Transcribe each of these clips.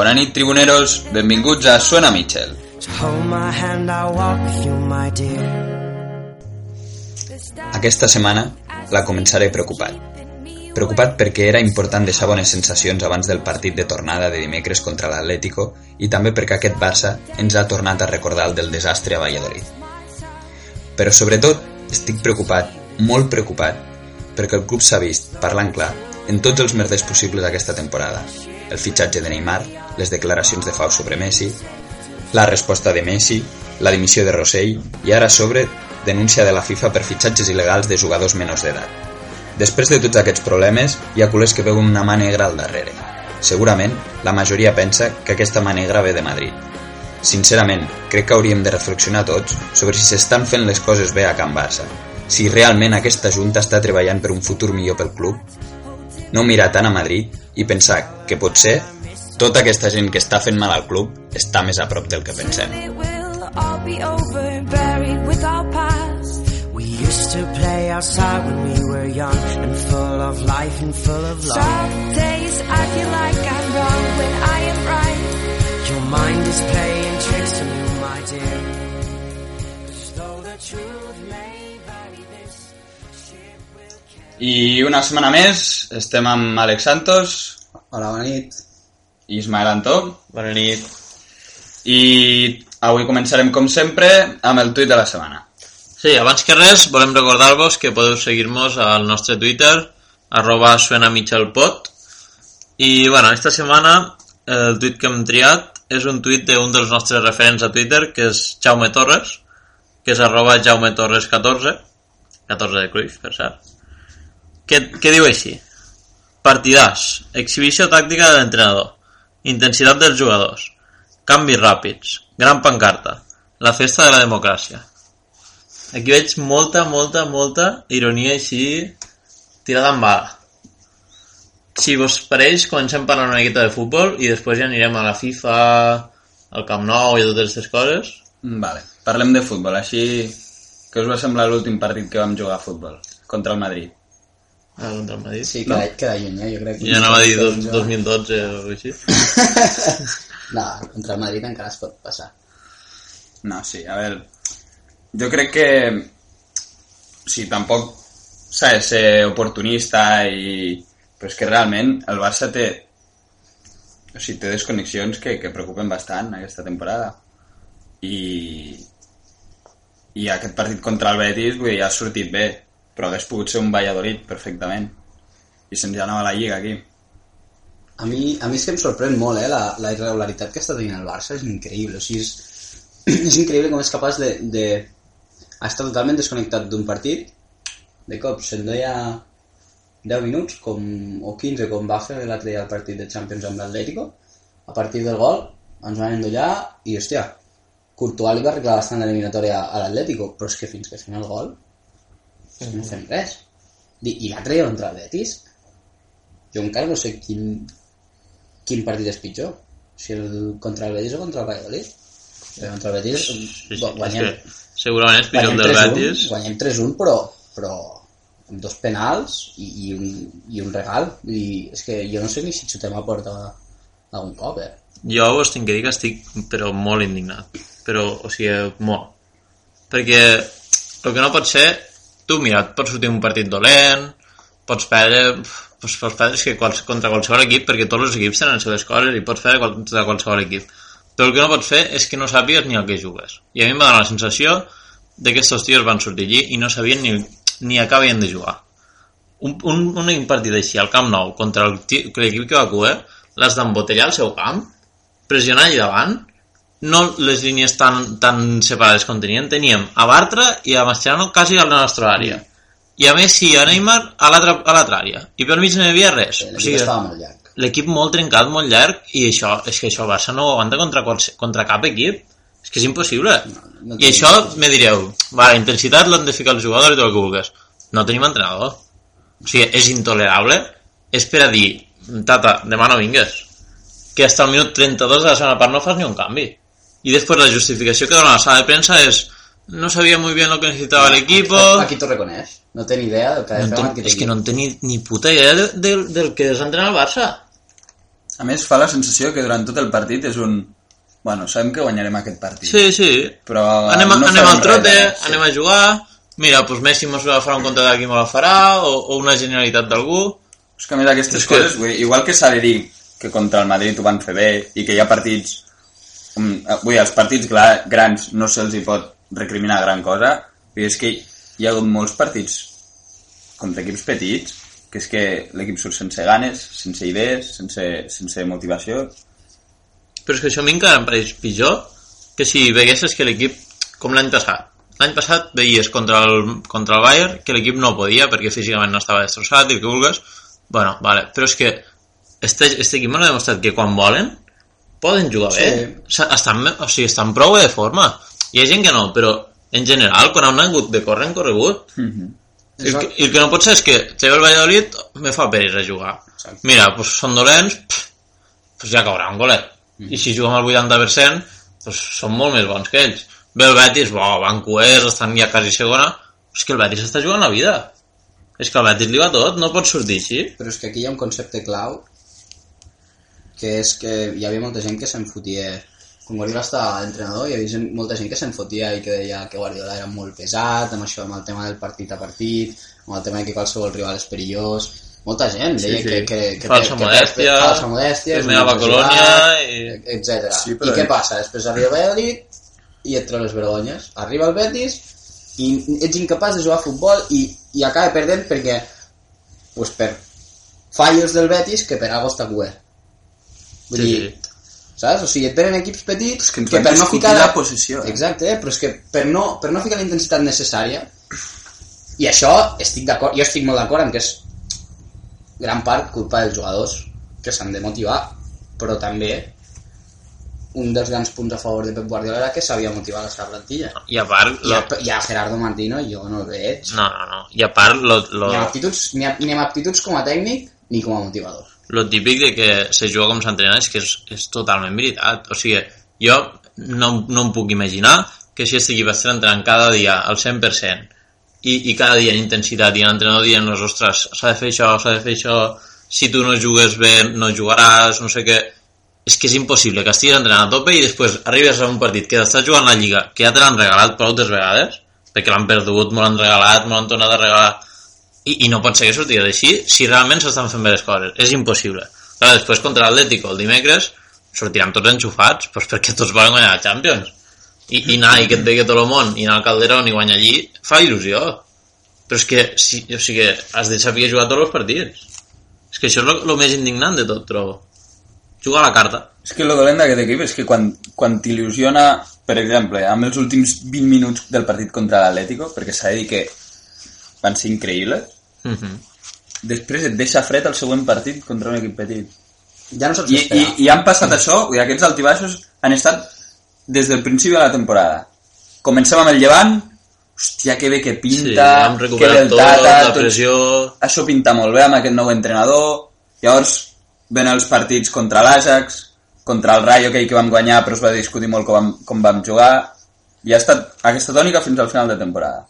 Bona nit, tribuneros. Benvinguts a Suena Mitchell. Aquesta setmana la començaré preocupat. Preocupat perquè era important deixar bones sensacions abans del partit de tornada de dimecres contra l'Atlético i també perquè aquest Barça ens ha tornat a recordar el del desastre a Valladolid. Però sobretot estic preocupat, molt preocupat, perquè el club s'ha vist, parlant clar, en tots els merders possibles aquesta temporada. El fitxatge de Neymar, les declaracions de Fau sobre Messi, la resposta de Messi, la dimissió de Rossell i ara sobre denúncia de la FIFA per fitxatges il·legals de jugadors menors d'edat. Després de tots aquests problemes, hi ha culers que veuen una mà negra al darrere. Segurament, la majoria pensa que aquesta mà negra ve de Madrid. Sincerament, crec que hauríem de reflexionar tots sobre si s'estan fent les coses bé a Can Barça, si realment aquesta junta està treballant per un futur millor pel club. No mirar tant a Madrid i pensar que potser tota aquesta gent que està fent mal al club està més a prop del que pensem. It will all be over, buried with our past. We used to play outside when we were young and full of life and full of love. Some days I feel like I'm wrong when I am right. Your mind is playing tricks on you, my dear. 'Cause though the truth may vary, this ship will carry. I una setmana més estem amb Alex Santos Hola, bona nit. I Ismael Antó Bona nit. i avui començarem com sempre amb el tuit de la setmana. Sí, abans que res, volem recordar-vos que podeu seguir-nos al nostre Twitter, arroba suenamichelpot. I, bueno, esta setmana el tuit que hem triat és un tuit d'un dels nostres referents a Twitter, que és Jaume Torres, que és arroba Jaume Torres 14, 14 de Cruyff, per cert. Què, què diu així? Partidàs, exhibició tàctica de l'entrenador, intensitat dels jugadors, canvis ràpids, gran pancarta, la festa de la democràcia. Aquí veig molta, molta, molta ironia així tirada en bala. Si vos pareix, comencem parlant una miqueta de futbol i després ja anirem a la FIFA, al Camp Nou i totes aquestes coses. Vale, parlem de futbol. Així, què us va semblar l'últim partit que vam jugar a futbol? Contra el Madrid. Ah, contra el Madrid. Sí, queda, queda lluny, eh? Jo crec que... Ja anava a dir dos, 2012 o alguna així. No, contra el Madrid encara es pot passar. No, sí, a veure... Jo crec que... Sí, tampoc s'ha de ser oportunista i... Però és que realment el Barça té... O sigui, té desconnexions que, que preocupen bastant aquesta temporada. I... I aquest partit contra el Betis, vull dir, ha sortit bé. Però hagués pogut ser un Valladolid perfectament. I se'ns ja anava la Lliga aquí. A mi, a mi és que em sorprèn molt, eh? La, la irregularitat que està tenint el Barça és increïble. O sigui, és, és increïble com és capaç de, de estar totalment desconnectat d'un partit. De cop se'n deia 10 minuts com, o 15 com va fer l'altre dia el partit de Champions amb l'Atlético. A partir del gol ens van endollar i, hòstia, Courtois li va arreglar bastant l'eliminatòria a l'Atlético, però és que fins que fem el gol que no fem res. I, i l'altre dia contra el Betis jo encara no sé quin, quin partit és pitjor si el contra el Betis o contra el Valladolid contra el Betis Sí, sí, gu- guanyem, que segurament és pitjor del 3-1 Betis. guanyem 3-1 però, però amb dos penals i, i, un, i un regal Vull dir, és que jo no sé ni si xutem a porta algun cop eh? Jo vos tinc que dir que estic però molt indignat. Però, o sigui, molt. Perquè el que no pot ser, tu, mira, et pot sortir un partit dolent, pots perdre, pots, pots perdre que quals, contra qualsevol equip, perquè tots els equips tenen les seves coses i pots perdre contra qualsevol equip. Però el que no pots fer és que no sàpigues ni el que jugues. I a mi em va donar la sensació de que estos tios van sortir allí i no sabien ni, ni a què havien de jugar. Un, un, un partit així al Camp Nou contra l'equip que va a l'has d'embotellar al seu camp, pressionar allà davant, no les línies tan, tan separades com tenien, teníem a Bartra i a Mascherano quasi a la nostra àrea. i a Messi i a Neymar a l'altra àrea. I pel mig no hi havia res. Sí, O sigui, estava molt llarg. l'equip molt trencat, molt llarg, i això, és que això el Barça no ho aguanta contra, contra cap equip. És que és impossible. no I això me direu, va, la intensitat l'han de ficar els jugadors i tot el que vulguis. No tenim entrenador. O sigui, és intolerable. És per a dir, tata, demà no vingues. Que hasta el minut 32 de la segona part no fas ni un canvi. I després la justificació que dona la sala de premsa és no sabia muy bien lo que necesitaba el equipo... Aquí t'ho reconeix. No té ni idea del que ha de No ten, aquest és que no en té ni, ni puta idea de, de, del que s'entrena el Barça. A més, fa la sensació que durant tot el partit és un... Bueno, sabem que guanyarem aquest partit. Sí, sí. Però anem, a, no anem al trote, res, sí. anem a jugar, mira, doncs Messi mos farà un compte d'aquí me la farà, o, o una genialitat d'algú. És que a més aquestes És que- coses, dir, igual que s'ha de dir que contra el Madrid ho van fer bé i que hi ha partits... eh, Vull dir, els partits grans no se'ls hi pot recriminar gran cosa, i és que hi ha hagut molts partits contra equips petits que és que l'equip surt sense ganes, sense idees, sense, sense motivació. Però és que això a mi encara em pareix pitjor que si veiessis que l'equip, com l'any passat, l'any passat veies contra el, contra el Bayern que l'equip no podia perquè físicament no estava destrossat i que vulguis, bueno, vale, però és que este, este equip m'ha demostrat que quan volen poden jugar bé, Sí. estan, o sigui, estan prou de forma. Hi ha gent que no, però en general, quan han hagut de córrer, han corregut. I el, que, I el que no pot ser és que Xavi el Valladolid me fa peresa jugar. Exacte. Mira, doncs són dolents, pff, doncs ja caurà un golet. I si juguem al 80%, doncs són molt més bons que ells. Bé, el Betis, bo, van coers, estan ja quasi segona, és que el Betis està jugant la vida. És que al Betis li va tot, no pot sortir així. Però és que aquí hi ha un concepte clau que és que hi havia molta gent que se'n fotia quan Guardiola estava d'entrenador hi havia molta gent que se'n fotia i que deia que Guardiola era molt pesat amb això, amb el tema del partit a partit amb el tema de que qualsevol rival és perillós molta gent deia Sí, sí. que, que, que, Falsa que, modèstia, que, falsa modèstia és primer un a la bon colònia i- etc. Sí, I què passa? Després arriba Valladolid i et treu les vergonyes. Arriba el Betis i ets incapaç de jugar a futbol i, i acaba perdent perquè pues per fallos del Betis que per algo està cuer. Vull Sí, dir, saps? O sigui, et venen equips petits que que per no ficar la possessió, eh? Exacte, eh? però és que per no, per no ficar la intensitat necessària i això estic d'acord, jo estic molt d'acord en que és gran part culpa dels jugadors que s'han de motivar, però també un dels grans punts a favor de Pep Guardiola era que sabia motivar la seva plantilla. I a part, I lo... a, i a Gerardo Martino jo no el veig. no, no, no. I a part, lo, lo, Ni, amb aptituds, ni, a, ni amb aptituds com a tècnic ni com a motivador. Lo típic de que se juga com s'entrena és que és, és totalment veritat. O sigui, jo no, no em puc imaginar que si equip estés entrenant cada dia al 100% i, i cada dia en intensitat i l'entrenador dient-nos, ostres, s'ha de fer això, s'ha de fer això, si tu no jugues bé no jugaràs, no sé què... És que és impossible que estiguis entrenant a tope i després arribes a un partit que estàs jugant la Lliga, que ja te l'han regalat prou altres vegades, perquè l'han perdut, me l'han regalat, me l'han tornat a regalar, i, i no pot ser que sortís així si realment s'estan fent bé les coses. És impossible. Clar, després contra l'Atlético el dimecres sortiran tots enxufats doncs perquè tots volen guanyar la Champions. I, i anar i que et vegi tot el món i anar al Calderón i guanyar allí fa il·lusió. Però és que, si, o sigui, has de saber jugar tots els partits. És que això és el més indignant de tot, trobo. Jugar a la carta. És que el dolent d'aquest equip és que quan, quan t'il·lusiona, per exemple, amb els últims 20 minuts del partit contra l'Atlético, perquè s'ha de dir que van ser increïbles, Uh -huh. després et deixa fred el següent partit contra un equip petit. Ja no saps I, què i, i han passat això, vull dir, aquests altibaixos han estat des del principi de la temporada. Comencem amb el llevant, hòstia, que bé que Sí, pinta, hem que el tot, la tot- pressió... això pinta molt bé amb aquest nou entrenador, llavors venen els partits contra l'Ajax, contra el Rayo, aquell que vam guanyar però es va discutir molt com vam, com vam jugar, i ha estat aquesta tònica fins al final de temporada.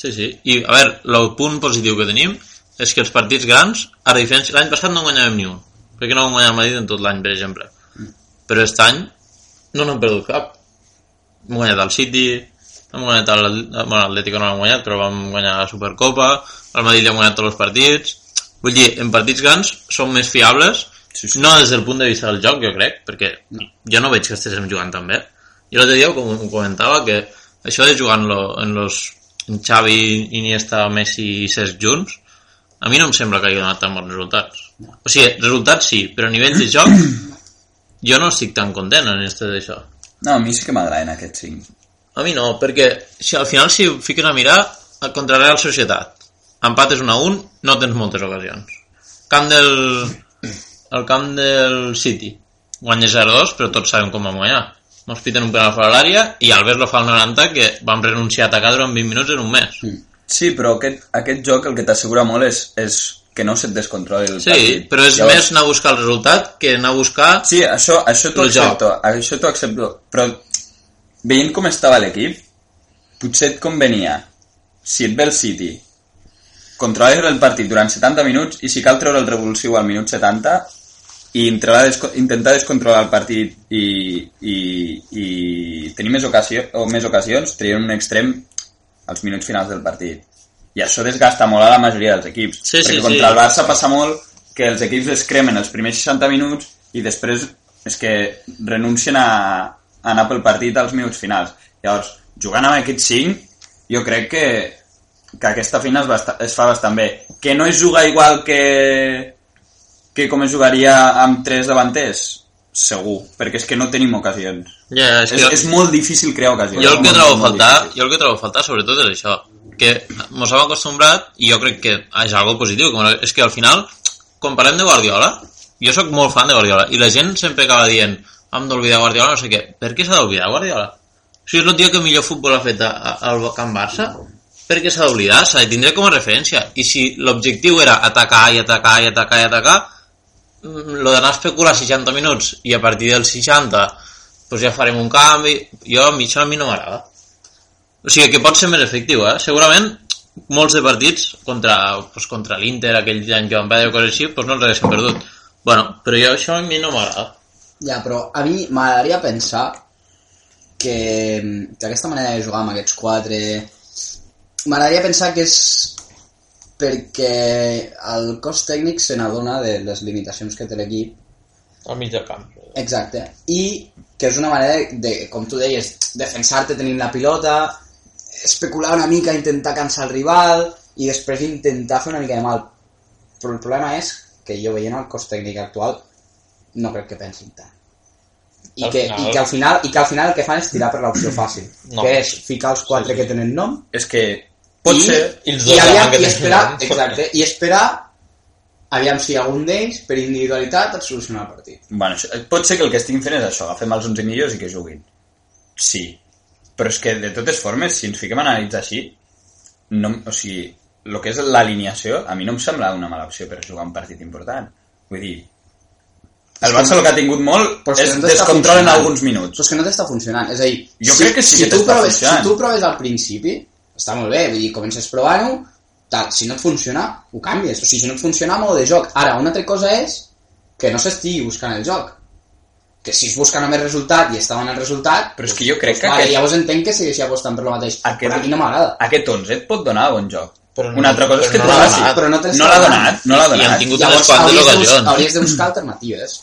Sí, sí. I, a veure, el punt positiu que tenim és que els partits grans, a diferència... L'any passat no guanyàvem ni un, perquè no vam guanyar Madrid en tot l'any, per exemple. Però aquest any no n'hem perdut cap. Hem guanyat el City, hem guanyat el... Bueno, l'Atlético no l'hem guanyat, però vam guanyar la Supercopa, el Madrid hem guanyat tots els partits. Vull dir, en partits grans som més fiables, Sí, sí. no des del punt de vista del joc, jo crec, perquè jo no veig que estiguem jugant tan bé. Jo l'altre dia ho comentava que això de jugar en, lo, en los Xavi, Iniesta, Messi i Cesc junts, a mi no em sembla que hagi donat tan bons resultats. O sigui, resultats sí, però a nivell de joc jo no estic tan content en este d'això. No, a mi sí que m'agraden aquests cinc. A mi no, perquè si al final si ho fiques a mirar, contra Real Societat. Empat és 1 a 1, no tens moltes ocasions. Camp del... El camp del City. Guanya 0-2, però tots sabem com vam guanyar. Mos piten un penal fora de l'àrea i Alves lo fa al 90 que vam renunciar a atacar durant 20 minuts en un mes. Sí, però aquest, aquest joc el que t'assegura molt és, és que no se't descontroli el Sí, partit. però és més anar a buscar el resultat que anar a buscar... Sí, això, això t'ho joc. accepto, això t'ho accepto, però veient com estava l'equip, potser et convenia, si et ve el City, controlar el partit durant 70 minuts i si cal treure el revulsiu al minut 70 i intentar, desco intentar descontrolar el partit i, i, i tenir més, ocasió, o més ocasions traient un extrem als minuts finals del partit. I això desgasta molt a la majoria dels equips. Sí, sí, perquè contra sí. el Barça passa molt que els equips es cremen els primers 60 minuts i després és que renuncien a, a anar pel partit als minuts finals. Llavors, jugant amb aquests 5, jo crec que, que aquesta feina es, es fa bastant bé. Que no és jugar igual que, que com es jugaria amb tres davanters? Segur, perquè és que no tenim ocasions. Ja, és És, que és molt difícil crear ocasions. jo el que trobo a faltar, jo el que trobo a faltar sobretot és això, que mos hem acostumbrat i jo crec que és algo positiu, com és que al final, quan parlem de Guardiola, jo sóc molt fan de Guardiola i la gent sempre acaba dient hem d'oblidar Guardiola, no sé què. Per què s'ha d'oblidar Guardiola? Si és el tio que millor futbol ha fet al Camp Barça, per què s'ha d'oblidar? S'ha de tindre com a referència. I si l'objectiu era atacar i atacar i atacar i atacar, lo d'anar a especular 60 minuts i a partir dels 60 pues ja farem un canvi, jo a mi això a mi no m'agrada. O sigui que pot ser més efectiu, eh? Segurament molts de partits contra, pues, contra l'Inter, aquell any que van perdre coses així, pues no els haguéssim perdut. Bueno, però jo això a mi no m'agrada. Ja, però a mi m'agradaria pensar que, que aquesta manera de jugar amb aquests quatre... M'agradaria pensar que és perquè el cos tècnic se n'adona de les limitacions que té l'equip Al mig del camp. Exacte. I que és una manera de, com tu deies, defensar-te tenint la pilota, especular una mica, intentar cansar el rival i després intentar fer una mica de mal. Però el problema és que jo veient el cos tècnic actual no crec que pensin tant. I Al que, final- i, que al final, I que al final el que fan és tirar per l'opció fàcil, No. que és ficar els quatre que tenen nom És que pot i, ser... I els i, dos aviam, que i esperar, exacte, i esperar aviam si algun d'ells per individualitat et soluciona el partit. Bueno, això, pot ser que el que estiguin fent és això, agafem els 11 millors i que juguin. Sí. Però és que, de totes formes, si ens fiquem a analitzar així, no, o sigui, el que és l'alineació, a mi no em sembla una mala opció per jugar un partit important. Vull dir, el Barça el que ha tingut molt Però és que no descontrol en alguns Però minuts. és que no t'està funcionant. És a dir, Jo crec que sí si que tu t'està proves, funcionant. Si tu proves al principi, està molt bé, vull dir, comences provant-ho, tal, si no et funciona, ho canvies. O sigui, si no et funciona, mode de joc. Ara, una altra cosa és que no s'estigui buscant el joc. Que si es busca només resultat i està donant resultat... Però és que jo crec que vale, aquest- Llavors entenc que segueixi apostant per lo mateix. Aquest- Però a mi no m'agrada. Aquest 11 et pot donar bon joc. Però no- Una altra cosa és que no l'ha donat. Però no no l'ha donat, no l'ha I- i han donat. tingut Llavors unes quantes de, ocasions. hauries de buscar alternatives.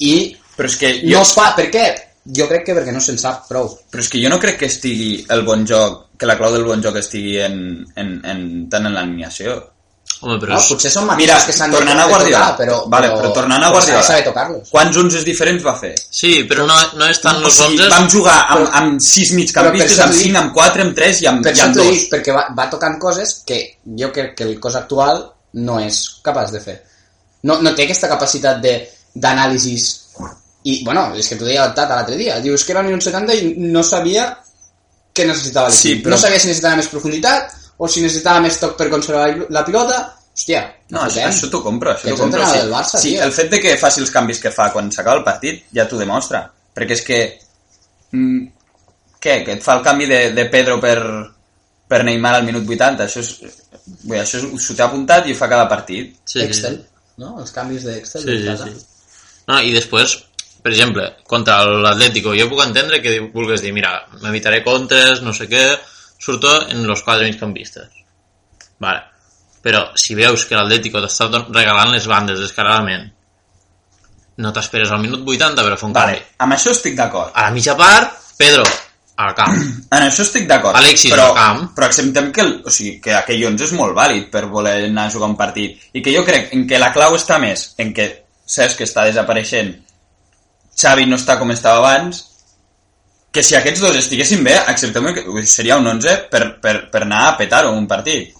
I Però és que no jo, es fa... Per què? Jo crec que perquè no se'n sap prou. però és que jo no crec que estigui el bon joc, que la clau del bon joc estigui en, en, en, tant en l'alineació. Home, però No, és... potser són Mira, matisos que s'han de, tornant a Guardiola. tocar, però, Vale, però tornant a però s'ha de Guardiola. saber tocar-los. Quants 11 diferents va fer? Sí, però no, no és tant o los sigui, 11... vam jugar amb, amb 6 migcampistes, Però amb això t'ho 5, amb 4, amb 3 i amb, Per i amb t'ho 2. dic, perquè va, va tocant coses que jo crec que el cos actual no és capaç de fer. No, no té aquesta capacitat de d'anàlisis i, bueno, és que t'ho deia el Tata l'altre dia, dius que era el minut 70 i no sabia què necessitava l'equip. Sí, però- No sabia si necessitava més profunditat o si necessitava més toc per conservar la pilota. Hòstia, No, això, fotem. això t'ho compro, això Que t'ho compro. Sí, del Barça, sí, tio. el fet de que faci els canvis que fa quan s'acaba el partit ja t'ho demostra. Perquè és que... Mm, què? Que et fa el canvi de, de Pedro per, per Neymar al minut 80. Això és... Bé, això és- s'ho té apuntat i ho fa cada partit. Sí, sí, Excel, sí. no? Els canvis d'Excel. Sí, sí, sí. No, I després, per exemple, contra l'Atlético, jo puc entendre que vulguis dir, mira, m'evitaré contres, no sé què, surto en los quatre migcampistes. Vale. Però si veus que l'Atlético t'està regalant les bandes descaradament, no t'esperes al minut 80 per a fer un Vale, canvi. amb això estic d'acord. A la mitja part, Pedro, al camp. En això estic d'acord. Alexis però, al camp. Però acceptem que, el, o sigui, que aquell 11 és molt vàlid per voler anar a jugar un partit. I que jo crec en que la clau està més en que Cesc està desapareixent, Xavi no està com estava abans, que si aquests dos estiguessin bé, accepteu que seria un 11 per, per, per anar a petar-ho un partit.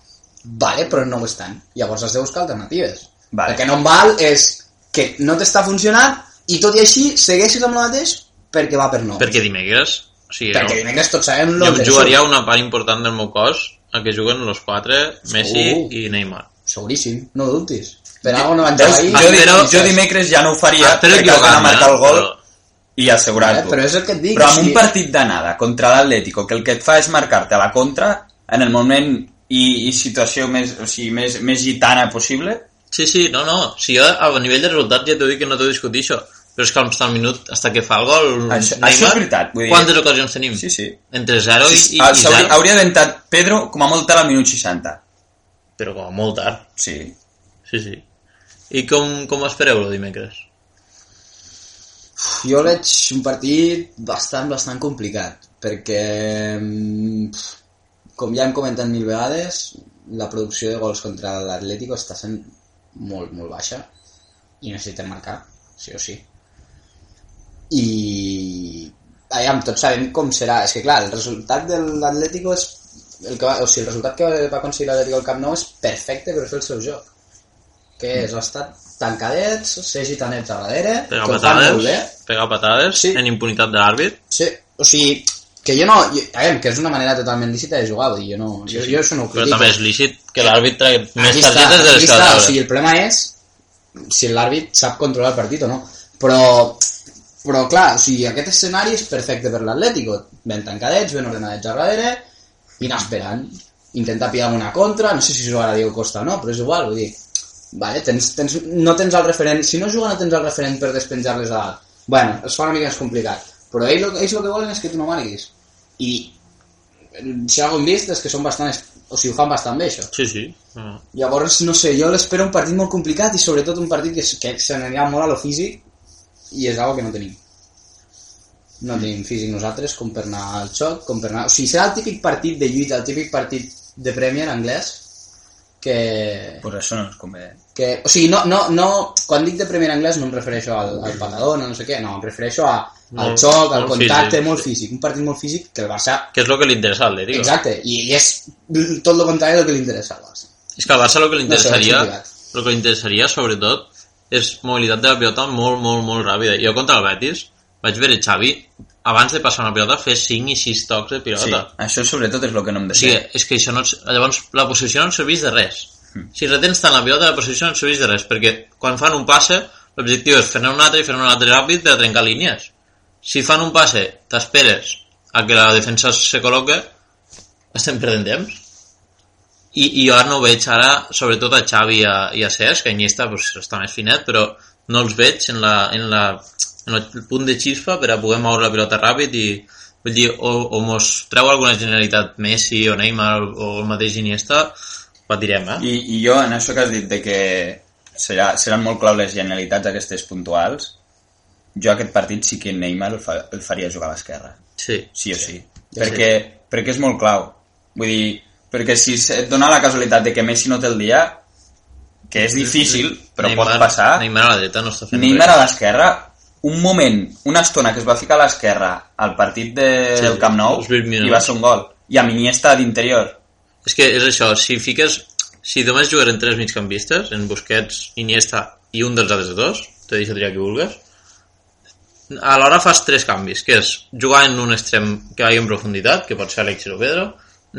Vale, però no ho estan. Llavors has de buscar alternatives. Vale. El que no em val és que no t'està funcionant i tot i així segueixis amb el mateix perquè va per nou. Perquè dimecres... O sigui, perquè no, dimecres tots sabem jo jugaria una part important del meu cos a que juguen los quatre, Messi Segur. i Neymar. Seguríssim, no ho dubtis. Per algo no van Jo, jugar ahir. jo, Espero- jo dimecres ja no ho faria Ah, Espero perquè d'anar a marcar el gol però- i assegurar-t'ho. Eh, però és el que et dic, Però amb un partit d'anada contra l'Atlético, que el que et fa és marcar-te a la contra en el moment i, i situació més, o sigui, més, més gitana possible, Sí, sí, no, no. Si jo a nivell de resultats ja t'ho dic que no t'ho discutir això. Però és que el minut, hasta que fa el gol Això- Neymar, això és veritat, vull dir- quantes ocasions tenim? Sí, sí. Entre 0 i, i, Ah, i s'hauria- 0. hauria d'entrar Pedro com a molt tard al minut 60. Però com a molt tard. Sí. Sí, sí. I com, com espereu el dimecres? Jo veig un partit bastant, bastant complicat, perquè, mm, com ja hem comentat mil vegades, la producció de gols contra l'Atlético està sent molt, molt baixa i necessiten marcar, sí o sí. I aviam, tots sabem com serà. És que clar, el resultat de l'Atlético és el que va, o sigui, el resultat que va aconseguir l'Atlético al Camp Nou és perfecte per fer el seu joc. Que és estat tancadets, ser gitanets a darrere, Pegar patades, pegar patades Sí. en impunitat de l'àrbit. Sí, o sigui, que jo no... Jo, aviam, que és una manera totalment lícita de jugar, vull dir, jo, no, jo, jo això no ho Però critico. també és lícit que l'àrbit tregui més està, targetes de les que o sigui, el problema és si l'àrbit sap controlar el partit o no. Però, però clar, o sigui, aquest escenari és perfecte per l'Atlético. Ben tancadets, ben ordenadets a darrere, i anar esperant. Intentar pillar una contra, no sé si jugarà Diego Costa o no, però és igual, vull dir, vale, tens, tens, no tens el referent, si no juga no tens el referent per despenjar-les a dalt. Bueno, es fa una mica més complicat, però ells, lo- ells el que volen és que tu no marquis. I si algo hem vist és que són bastant, o sigui, ho fan bastant bé, això. Sí, sí. Ah. Llavors, no sé, jo l'espero un partit molt complicat i sobretot un partit que, que se n'anirà molt a lo físic i és algo que no tenim. No tenim físic nosaltres com per anar al xoc, com per anar... O sigui, serà el típic partit de lluita, el típic partit de Premier anglès que... Pues això no ens convé. que o sigui, no, no, no, quan dic de Premier anglès no em refereixo al, al patadón o no sé què, no, em refereixo a, al Molt- xoc, al molt contacte, físic, molt físic, un partit molt físic que el Barça... Que és el que li interessa al Atlético. Exacte, i, i és tot el contrari del que li interessa al Barça. És que al Barça el que li No sé, interessaria, és complicat. el que li interessaria sobretot és mobilitat de la pilota molt, molt, molt ràpida. Jo contra el Betis vaig veure Xavi abans de passar una pilota fer 5 i 6 tocs de Sí, pilota. això sobretot és el que no hem de O sigui, fer. és que això no, ens- llavors la posició no serveix de res. Si retens tant la pilota, la posició no et serveix de res, perquè quan fan un passe, l'objectiu és fer-ne un altre i fer-ne un altre ràpid a trencar línies. Si fan un passe, t'esperes a que la defensa se col·loque, estem perdent temps. I, i jo ara no veig ara, sobretot a Xavi i a, i a Cesc, que Iniesta pues, està més finet, però no els veig en, la, en, la, en el punt de xispa per a poder moure la pilota ràpid i vull dir, o, o mos treu alguna generalitat Messi o Neymar o el mateix Iniesta, patirem, eh? I, I jo, en això que has dit de que serà, seran molt clau les genialitats aquestes puntuals, jo aquest partit sí que Neymar el, fa, el faria jugar a l'esquerra. Sí. sí o sí. Perquè, perquè és molt clau. Vull dir, perquè si et dona la casualitat de que Messi no té el dia, que és difícil, però Neymar, pot passar, Neymar a la dreta no està fent Neymar a res. l'esquerra, un moment, una estona que es va ficar a l'esquerra al partit de, Sí, del Camp Nou els 20 minuts. i va ser un gol. I amb Iniesta d'interior. És que és això, si fiques... Si només jugueren tres migcampistes, en Busquets, Iniesta i un dels altres dos, te deixo triar qui vulguis, alhora fas tres canvis, que és jugar en un extrem que vagi en profunditat, que pot ser Alexis o Pedro,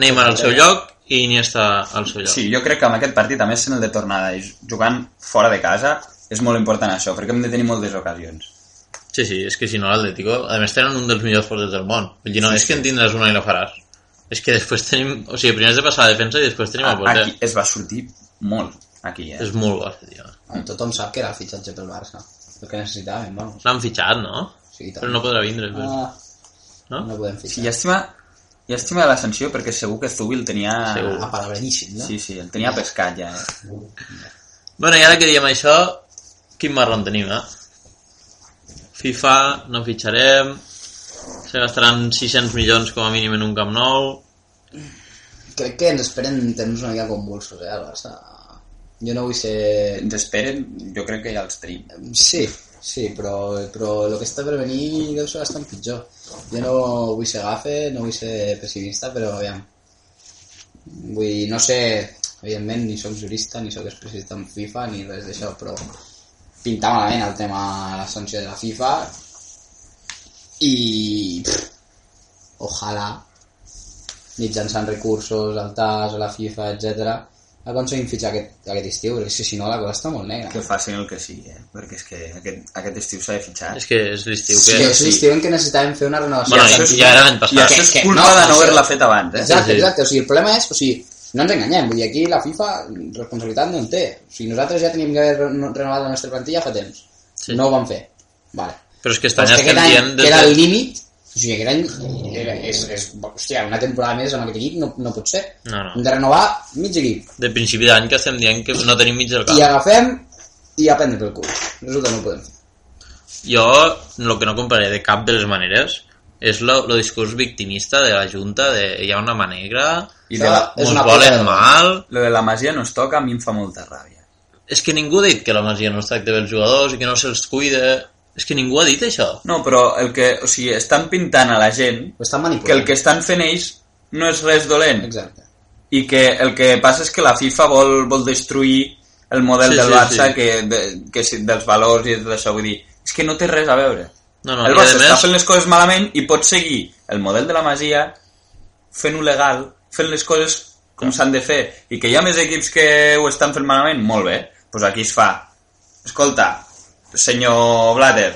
Neymar al seu lloc i Iniesta al seu lloc. Sí, jo crec que amb aquest partit, a més en el de tornada jugant fora de casa, és molt important això, perquè hem de tenir moltes ocasions. Sí, sí, és que si no l'Atlético, a més tenen un dels millors porters del món. Vull dir, no, Sí, és que sí. en tindràs una i la faràs. És que després tenim... O sigui, primer has de passar a la defensa i després tenim el porter. Aquí es va sortir molt, aquí, eh? És molt bo, tio. Tothom sap que era el fitxatge pel Barça. El que necessitàvem, vamos. L'han fitxat, no? Sí, tant. Però no podrà vindre. després. Ah, No? no podem Sí, fitxar. llàstima, llàstima de la sanció perquè segur que Zubi el tenia... Segur. Apalabradíssim, no? Sí, sí, el tenia pescat ja, eh? Bueno, i ara que diem això, quin marrón tenim, eh? FIFA, no fitxarem, se gastaran 600 milions com a mínim en un Camp Nou, Crec que ens esperen temps una mica convulsos, eh, al Barça. Jo no vull ser... Ens esperen, jo crec que ja els tenim. Sí, Sí, però, però el que està per venir deu ser bastant pitjor. Jo no vull ser gafe, no vull ser pessimista, però aviam. Vull dir, no sé, evidentment, ni sóc jurista, ni sóc especialista en FIFA, ni res d'això, però pinta malament el tema de la sanció de la FIFA i pff, ojalà mitjançant recursos al TAS, a la FIFA, etc aconseguim fitxar aquest, aquest estiu, perquè si no la cosa està molt negra. Que facin el que sigui, eh? perquè és que aquest, aquest estiu s'ha de fitxar. És que és l'estiu Sí, que... és l'estiu en què necessitàvem fer una renovació. Bueno, ja, és- ja era l'any I passat. això és que- culpa no, de no haver-la fet abans, eh? Exacte, Sí, sí. exacte. O sigui, el problema és, o sigui, no ens enganyem, vull dir, aquí la FIFA responsabilitat no en té. O sigui, nosaltres ja teníem que haver re- renovat la nostra plantilla fa temps. Sí. No ho vam fer. Vale. Però és que Però és que aquest any, que era el límit, o sigui, aquest any era, és, és, hòstia, una temporada més amb aquest equip no, no pot ser. No, no. Hem de renovar mig equip. De principi d'any que estem dient que no tenim mig del I camp. agafem i a prendre pel cul. Resulta que no ho podem fer. Jo el que no compraré de cap de les maneres és el discurs victimista de la Junta de hi ha una mà negra, I de la, És una volen mal... lo de la Masia no es toca, a mi em fa molta ràbia. És que ningú ha dit que la Masia no es tracta bé els jugadors i que no se'ls cuida... És que ningú ha dit això. No, però el que, o sigui, estan pintant a la gent estan que el que estan fent ells no és res dolent Exacte. i que el que passa és que la FIFA vol, vol destruir el model Sí, del sí, Barça sí. Que, de, que dels valors i tot això, vull dir, és que no té res a veure. No, no, el Barça més- està fent les coses malament i pot seguir el model de la Masia fent-ho legal, fent les coses com s'han de fer, i que hi ha més equips que ho estan fent malament, molt bé, doncs aquí es fa. Escolta, senyor Blatter,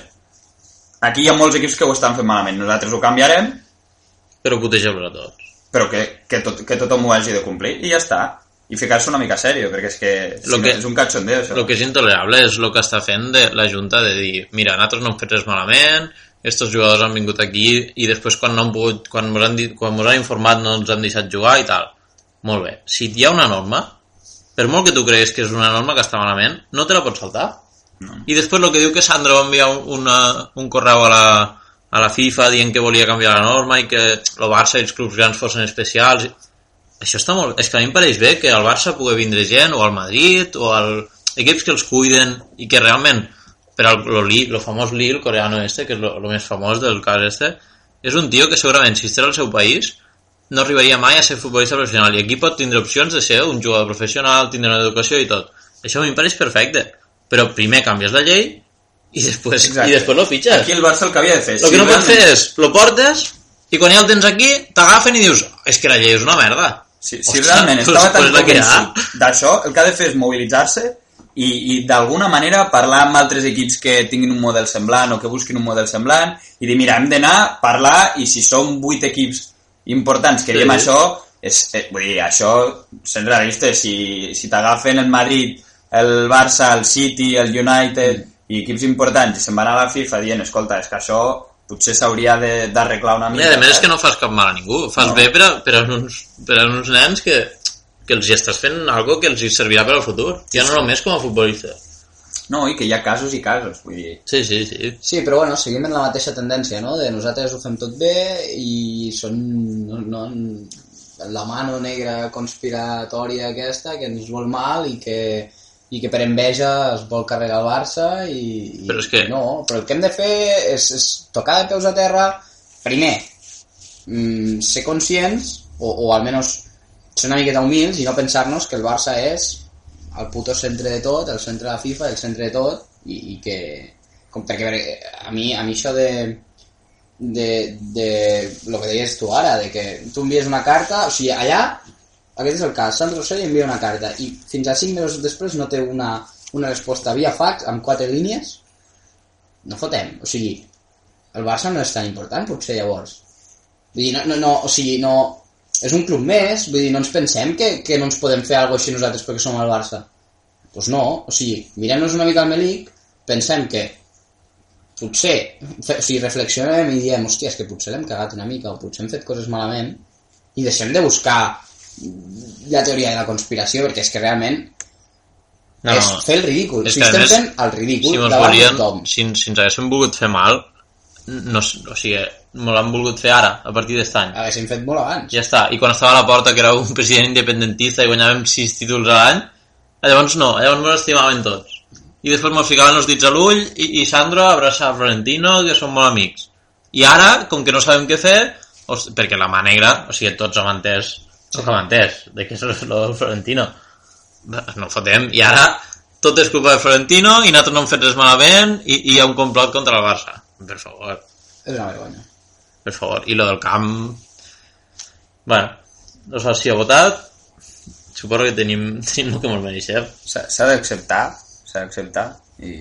aquí hi ha molts equips que ho estan fent malament, nosaltres ho canviarem, Però putejeu-los a tots. però que, que, tot, que tothom ho hagi de complir, i ja està. I ficar-se una mica sèrio, perquè és que, si Lo no, que- és un cachondeo, això. El que és intolerable és el que està fent de la Junta de dir, mira, nosaltres no hem fet res malament, estos jugadors han vingut aquí i després quan no han pogut, quan mos han, dit, quan mos han informat no ens han deixat jugar i tal. Molt bé. Si hi ha una norma, per molt que tu creguis que és una norma que està malament, no te la pots saltar. No. I després el que diu que Sandra va enviar un, una, un correu a la, a la FIFA dient que volia canviar la norma i que el Barça i els clubs grans fossin especials. Això està molt... És que a mi em pareix bé que al Barça pugui vindre gent, o al Madrid, o al equips que els cuiden i que realment, per al lo, lo famós Lee, el coreano este, que és lo, lo més famós del cas este, és un tio que segurament si estigués al seu país no arribaria mai a ser futbolista professional i aquí pot tindre opcions de ser un jugador professional, tindre una educació i tot. Això a mi em pareix perfecte. Però primer canvies la llei i després, Exacte. i després lo fitxes. Aquí el Barça el que havia de fer... El que no pots fer és, lo portes i quan ja el tens aquí, t'agafen i dius és que la llei és una merda. Si, si Ostres, realment estava tan convençut d'això, el que ha de fer és mobilitzar-se i, i d'alguna manera parlar amb altres equips que tinguin un model semblant o que busquin un model semblant i dir, mira, hem d'anar, parlar i si som vuit equips importants que Sí. diem això, és, eh, vull dir, això, sent realista, si, si t'agafen el Madrid, el Barça, el City, el United i equips importants i se'n van a la FIFA dient, escolta, és que això potser s'hauria de- d'arreglar una I mica. a més és que no fas cap mal a ningú, fas No. bé per a, per, a uns, per a uns nens que, que els hi estàs fent algo que els hi servirà per al futur, ja no només com a futbolista. No, i que hi ha casos i casos, vull dir... Sí, sí, sí. Sí, però bueno, seguim en la mateixa tendència, no? De nosaltres ho fem tot bé i són no, no, la mano negra conspiratòria aquesta que ens vol mal i que, i que per enveja es vol carregar el Barça i, i Però és que- no, però el que hem de fer és, és tocar de peus a terra primer mm, ser conscients o, o almenys ser una miqueta humils i no pensar-nos que el Barça és el puto centre de tot, el centre de la FIFA, el centre de tot i, i que com, perquè a mi, a mi això de de, de lo que deies tu ara, de que tu envies una carta, o sigui, allà aquest és el cas, Sandro Rossell envia una carta i fins a 5 mesos després no té una, una resposta via fax amb 4 línies. No fotem, o sigui el Barça no és tan important potser llavors. Vull dir, no, no, no, o sigui, no és un club més, vull dir, no ens pensem que, que no ens podem fer alguna així nosaltres perquè som el Barça. Doncs pues no, o sigui, mirem-nos una mica al Melic pensem que potser, o sigui, reflexionem i diem, hòstia, és que potser l'hem cagat una mica o potser hem fet coses malament i deixem de buscar la teoria de la conspiració perquè és que realment No, és fer el ridícul. És a estem més, fent el ridícul si davant volien, de tothom. si, si ens haguéssim volgut fer mal, no, o sigui, me l'han volgut fer ara, a partir d'aquest any. Haguéssim fet molt abans. Ja està. I quan estava a la porta, que era un president independentista i guanyàvem sis títols a l'any, llavors no, llavors ens estimaven tots. i després mos ficaven els dits a l'ull i, i Sandro abraça a Florentino, que són molt amics. I ara, com que no sabem què fer, perquè la mà negra, o sigui, tots hem entès, sí. hem entès, de què és el Florentino. No fotem, i ara tot és culpa de Florentino i nosaltres no hem fet res malament i, i hi ha un complot contra el Barça. Per favor, És una vergonya. per favor. I lo del camp... Bueno, no sé si ha votat. Suposo que tenim, tenim el que ens mereixem. S'ha s'ha d'acceptar, s'ha d'acceptar i...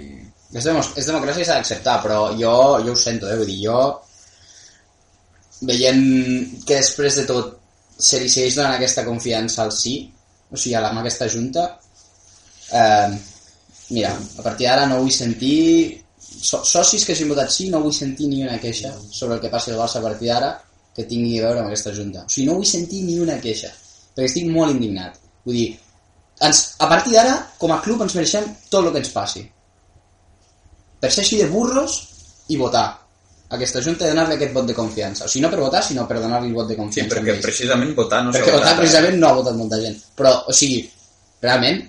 És, demos- és democràcia i s'ha d'acceptar, però jo, jo ho sento, eh? Vull dir, jo veient que després de tot se li segueix donant aquesta confiança al sí, o sigui, a la, aquesta junta, eh, mira, a partir d'ara no vull sentir... So, socis que hagin votat sí, no vull sentir ni una queixa sobre el que passi al Barça a partir d'ara que tingui a veure amb aquesta junta. O sigui, no vull sentir ni una queixa, perquè estic molt indignat. Vull dir, ens, a partir d'ara, com a club, ens mereixem tot el que ens passi per ser així de burros i votar aquesta junta i donar-li aquest vot de confiança. O sigui, no per votar, sinó per donar-li el vot de Sí, confiança. perquè a ells. precisament votar no s'ha perquè votar eh? precisament no ha votat molta gent. Però, o sigui, realment,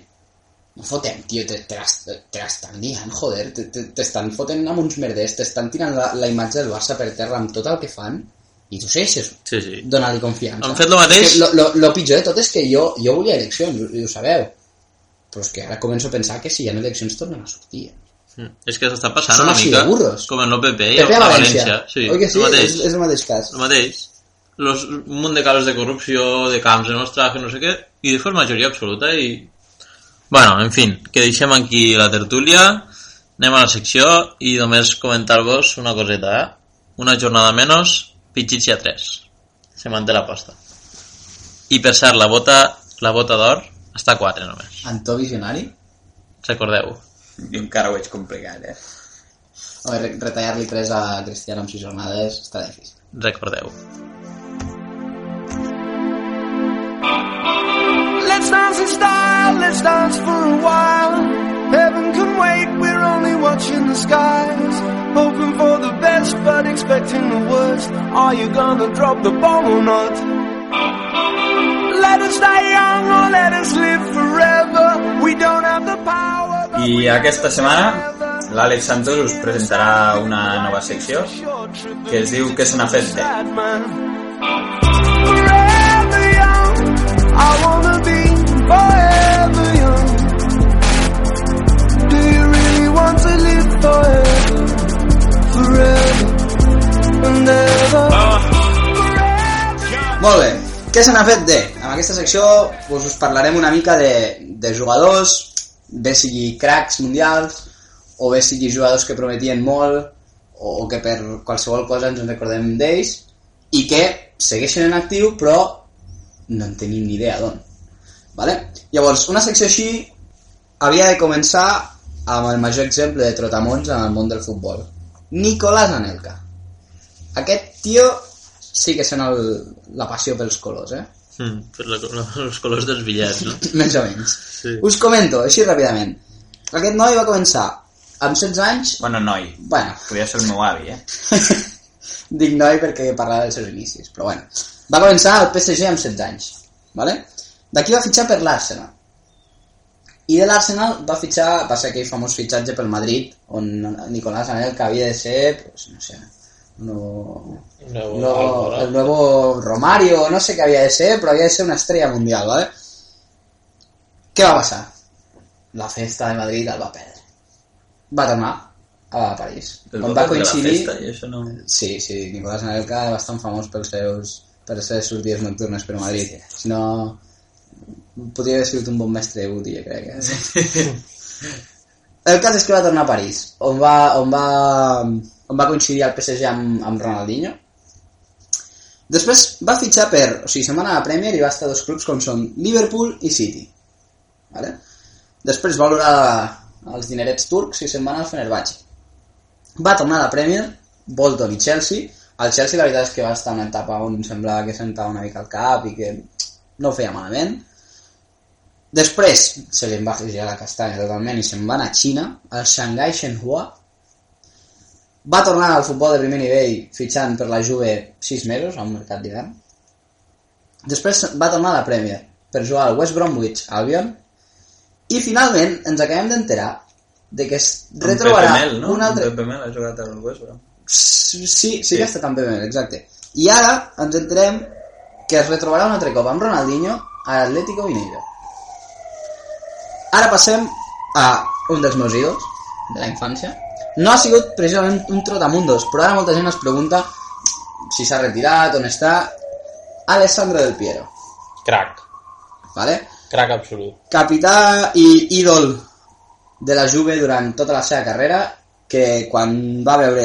no fotem, tio, te, te, te l'estan liant, joder, te- te- t'estan fotent amb uns merders, t'estan tirant la, la imatge del Barça per terra amb tot el que fan i tu segueixes Sí, sí. donar-li confiança. Han fet lo mateix. Lo, lo, lo pitjor de tot és que jo, jo volia eleccions, i ho sabeu. Però és que ara començo a pensar que si hi ha eleccions tornen a sortir. Mm. És que s'està passant Són una mica de burros. com en l'OPP i PP a València. València. Sí, Oi que sí? el mateix. És, és el mateix cas. El mateix. Los, un munt de casos de corrupció, de camps de nostra, que no sé què, i després majoria absoluta i... Bueno, en fin, que deixem aquí la tertúlia, anem a la secció i només comentar-vos una coseta, eh? Una jornada menys, Pichichi a 3. Se manté l'aposta. I per cert, la bota, la bota d'or està a 4 només. Antó Visionari? Recordeu. Jo encara ho veig complicat, eh? Home, re- retallar-li 3 a Cristiano amb 6 jornades està difícil. Recordeu. Let's dance in style, let's dance for a while. Heaven can wait, we're only watching the skies. Hoping for the best, but expecting the worst. Are you gonna drop the bomb or not? Let us die young or let us live forever. We don't have the power. but I aquesta setmana l'Àlex Santos us presentarà una nova secció que es diu Què se n'ha fet and ever? Molt bé, què se n'ha fet de? Aquesta secció doncs, us parlarem una mica de, de jugadors, bé sigui cracs mundials, o bé sigui jugadors que prometien molt, o, o que per qualsevol cosa ens en recordem d'ells, i que segueixen en actiu, però no en tenim ni idea d'on. Vale? Llavors, una secció així havia de començar amb el major exemple de trotamons en el món del futbol. Nicolás Anelka. Aquest tio sí que sent el, la passió pels colors, eh? Mm, per la, la, els colors dels bitllets, no? Més o menys. Sí. Us comento, així ràpidament. Aquest noi va començar amb 16 anys... Bueno, noi, Bueno, podria ser el meu avi, eh? dic noi perquè parlava dels seus inicis, però bueno. Va començar al PSG amb 16 anys, ¿vale? D'aquí va fitxar per l'Arsenal. I de l'Arsenal va fitxar, va ser aquell famós fitxatge pel Madrid, on Nicolás Anelka havia de ser, pues, no sé, no, Nuevo no, el nuevo Romario, no sé què havia de ser, però havia de ser una estrella mundial, ¿vale? Què va passar? La festa de Madrid el va perdre. Va tornar a París. El on va la coincidir... festa no... Sí, sí, Nicolás Anelka és bastant famós pels seus, per les seves sortides nocturnes per Madrid. Si no, podria haver sigut un bon mestre de UTI, jo crec. Eh? El cas és que va tornar a París, on va, on va, on va coincidir al PSG amb, amb Ronaldinho. Després va fitxar per... O sigui, se'n va anar a Premier i va estar dos clubs com són Liverpool i City. Vale? Després va valorar els dinerets turcs i se'n va anar al Fenerbahçe. Va tornar a la Premier, Bolton i Chelsea. Al Chelsea la veritat és que va estar una etapa on semblava que sentava una mica al cap i que no ho feia malament. Després se li va girar la castanya totalment i se'n va anar a Xina, al Shanghai Shenhua. Va tornar al futbol de primer nivell fitxant per la Juve 6 mesos a un mercat d'hivern. Després va tornar a la Premier per jugar al West Bromwich Albion i finalment ens acabem d'enterar de que es retrobarà Pepe Mel, no? un altre... Pepe Mel ha jugat al West Brom. Sí, sí, sí que ha estat amb Pepe Mel, exacte. I ara ens enterem que es retrobarà un altre cop amb Ronaldinho a l'Atlético Mineiro. Ara passem a un dels meus ídols de la infància. No ha sigut precisament un trotamundos, però ara molta gent es pregunta si s'ha retirat, on està... Alessandro Del Piero, Crac. ¿vale? Crac absolut. capità i ídol de la Juve durant tota la seva carrera, que quan va veure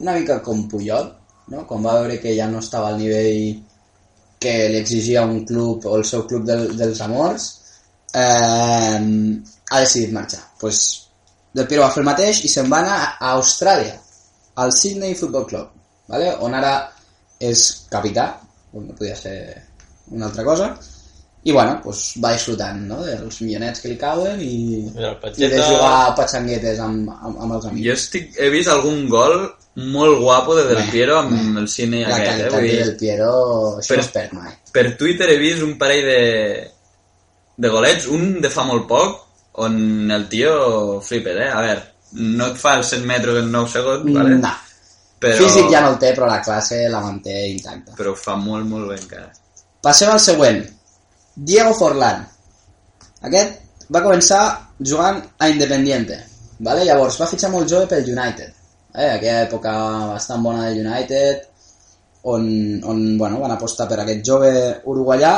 una mica com Puyol, no? quan va veure que ja no estava al nivell que li exigia un club o el seu club del, dels amors, eh, ha decidit marxar. Pues, Del Piero va fer el mateix i se'n va anar a Austràlia, al Sydney Football Club, ¿vale? on ara és capità, on no podia ser una altra cosa, i bueno, pues, va disfrutant no? dels milionets que li cauen i, i de jugar a patxanguetes amb, amb, amb els amics. Jo estic, he vist algun gol molt guapo de Del Bé, Piero amb bé. el cine La aquest, eh? qualitat Vull de del Piero, això Però- no es perd mai. per Twitter he vist un parell de, de golets, un de fa molt poc, on el tio flipes, eh? A veure, no et fa els 100 metres en 9 segons, vale? No. Però, Físic ja no el té, però la classe la manté intacta. però ho fa molt, molt bé encara. Passem al següent. Diego Forlán. Aquest va començar jugant a Independiente. Vale? Llavors va fitxar molt jove pel United. Eh? Aquella època bastant bona del United, on, on bueno, van apostar per aquest jove uruguaià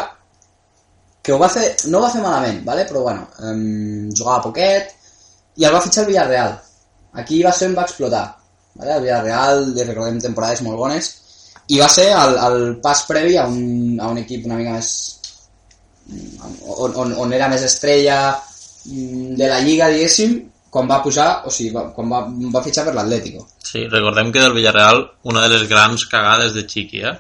que ho va fer, no ho va fer malament, vale? però bueno, um, jugava poquet i el va fitxar el Villarreal. Aquí va ser on va explotar. Vale? El Villarreal, li recordem temporades molt bones, i va ser el, el pas previ a un, a un equip una mica més on, on, on era més estrella de la lliga, diguéssim, quan va pujar, o sigui, va, quan va, va fitxar per l'Atlético. Sí, recordem que del Villarreal una de les grans cagades de Chiqui, eh?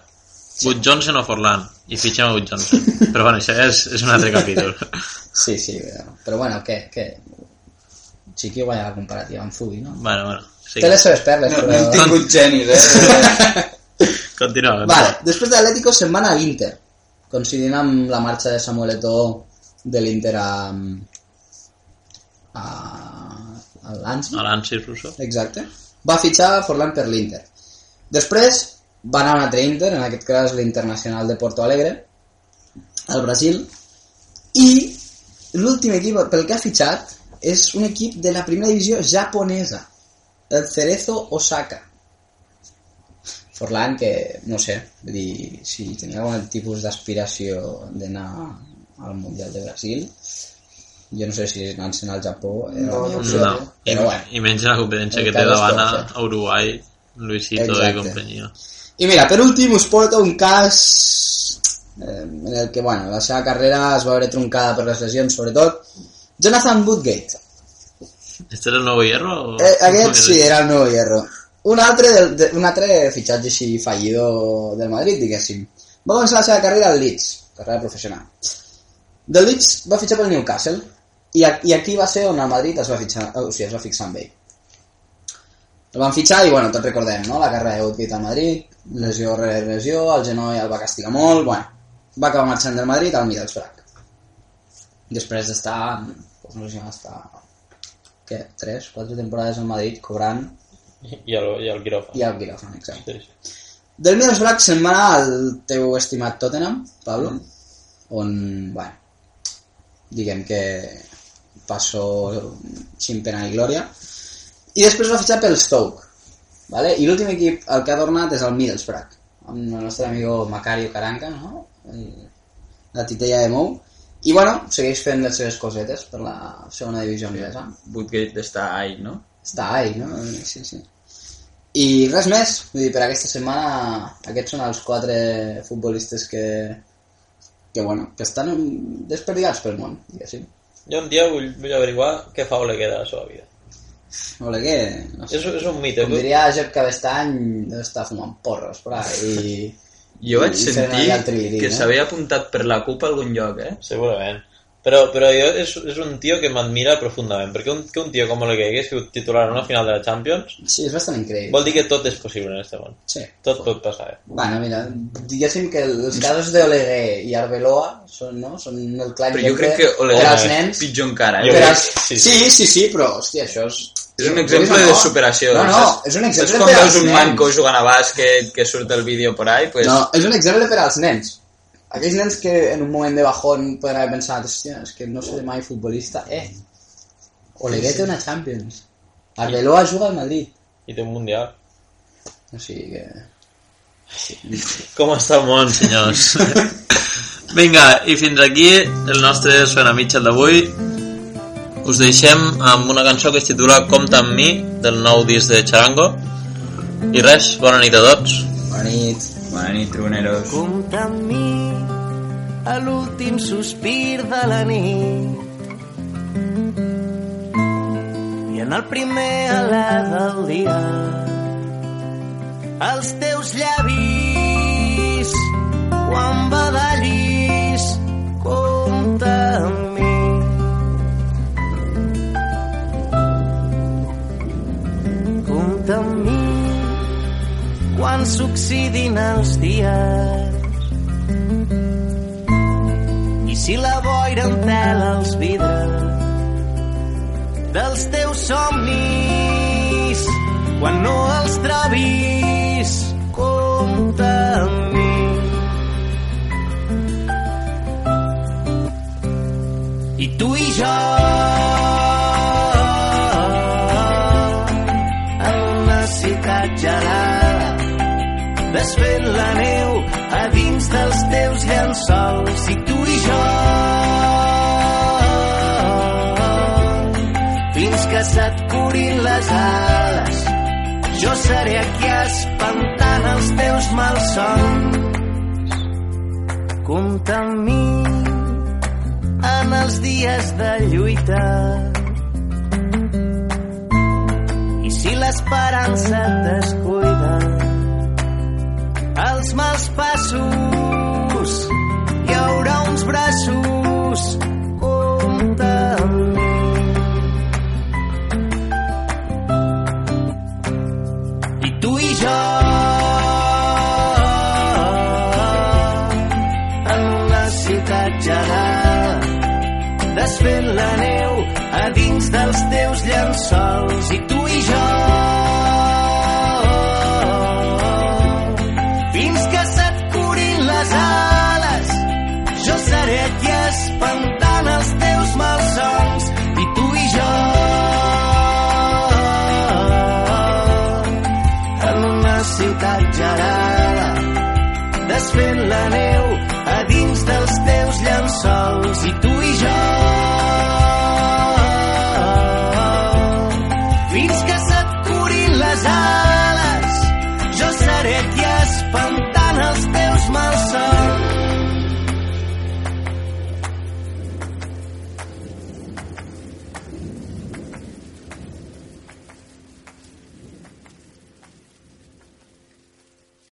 Sí. Wood Johnson o Forlán i fitxem a Wood Johnson però bueno, això és, és un altre capítol Sí, sí, però, però bueno, què? què? Chiqui guanya la comparativa amb Fugi, no? bueno, bueno sí. Té les seves perles, No, no però... hem tingut genis, eh? continua. Vale, després de l'Atlético se'n van a l'Inter, coincidint amb la marxa de Samuel Eto'o de l'Inter a... a... a l'Ansi. a l'Ansi Russo Exacte. Va fitxar Forlán per l'Inter. Després va anar a un altre Inter, en aquest cas l'Internacional de Porto Alegre, al Brasil, i l'últim equip pel que ha fitxat és un equip de la primera divisió japonesa, el Cerezo Osaka. Forlán, que no sé, vull dir, si tenia algun tipus d'aspiració d'anar al Mundial de Brasil, jo no sé si anar-se'n al Japó era millor opció, no. I, però bueno. i menys la competència que té davant a Uruguai Luisito Exacte. i companyia I mira, per últim us porto un cas eh, en el que, bueno, la seva carrera es va veure truncada per les lesions, sobretot. Jonathan Woodgate. este era el nou hierro? O... Eh, aquest sí, era el nou hierro. Un altre, del, de, un altre fitxatge així fallido del Madrid, diguéssim. Va començar la seva carrera al Leeds, carrera professional. Del Leeds va fitxar pel Newcastle i, a- i aquí va ser on el Madrid es va fitxar, o sigui, es va fixar amb ell. El van fitxar i, bueno, tots recordem, no? La carrera de Woodgate al Madrid, lesió rere lesió, el genoll el va castigar molt, bueno, va acabar marxant del Madrid al Middlesbrough. Després d'estar, doncs no sé si va estar, què, 3, 4 temporades al Madrid cobrant i el, i el quiròfan i al quiròfan, exacte. sí. Del Middlesbrough se'n va anar al teu estimat Tottenham, Pablo, on, bueno, diguem que passó sin pena ni glòria. I després va fitxar pel Stoke, ¿vale? i l'últim equip al que ha tornat és el Middlesbrough, amb el nostre amigo Macario Caranca, no? La titella de Mou. I bueno, segueix fent les seves cosetes per la segona divisió anglesa. Woodgate està ahí, no? Està ahí, no? Sí, sí. I res més, vull dir, per aquesta setmana aquests són els quatre futbolistes que, que, bueno, que estan desperdigats pel món, diguéssim. jo un dia vull, vull averiguar què fa Oleguer de la seva vida Oleguer, no sé, és, és un mite com diria Jep Cabestany, deu estar fumant porros per ahí. I, Jo vaig i sentir trivirí, que no? s'havia apuntat per la CUP a algun lloc, eh? segurament Però, però jo és, és un tio que m'admira profundament, perquè un, que un tio com Oleguer hagués sigut titular en una final de la Champions Sí, és bastant increïble. vol dir que tot és possible en este món. Sí. Tot pot passar, eh? Bueno, mira, diguéssim que els casos d'Oleguer i Arbeloa són, no? són el clar Però jo exemple crec que Oleguer és nens. pitjor encara. Jo Eh? Per crec- Sí, sí. sí, sí, però, hòstia, això és... És un exemple o de superació. No, no, és un És exemple com per veus un nens. manco jugant a bàsquet que surt el vídeo por ahí, pues... No, és un exemple per als nens. Aquells nens que en un moment de bajón poden haver pensat, hòstia, és que no seré mai futbolista. Eh, Oleguer té una Champions. Arbeloa juga al Madrid. I té un mundial. O sigui que... Com està el món, senyors? Vinga, i fins aquí el nostre Suena Mitchell d'avui. Us deixem amb una cançó que es titula Compta amb mi, del nou disc de Charango. I res, bona nit a tots. Bona nit. Bona nit, truneros. Compta amb mi a l'últim sospir de la nit i en el primer alè del dia els teus llavis quan badallis succeedin els dies i si la boira entela els vidres dels teus somnis quan no els trobis compta amb mi. I tu i jo desfent la neu a dins dels teus llençols. I tu i jo fins que se't curin les ales jo seré aquí espantant els teus malsons. Compta amb mi en els dies de lluita. I si l'esperança et descuida els mals passos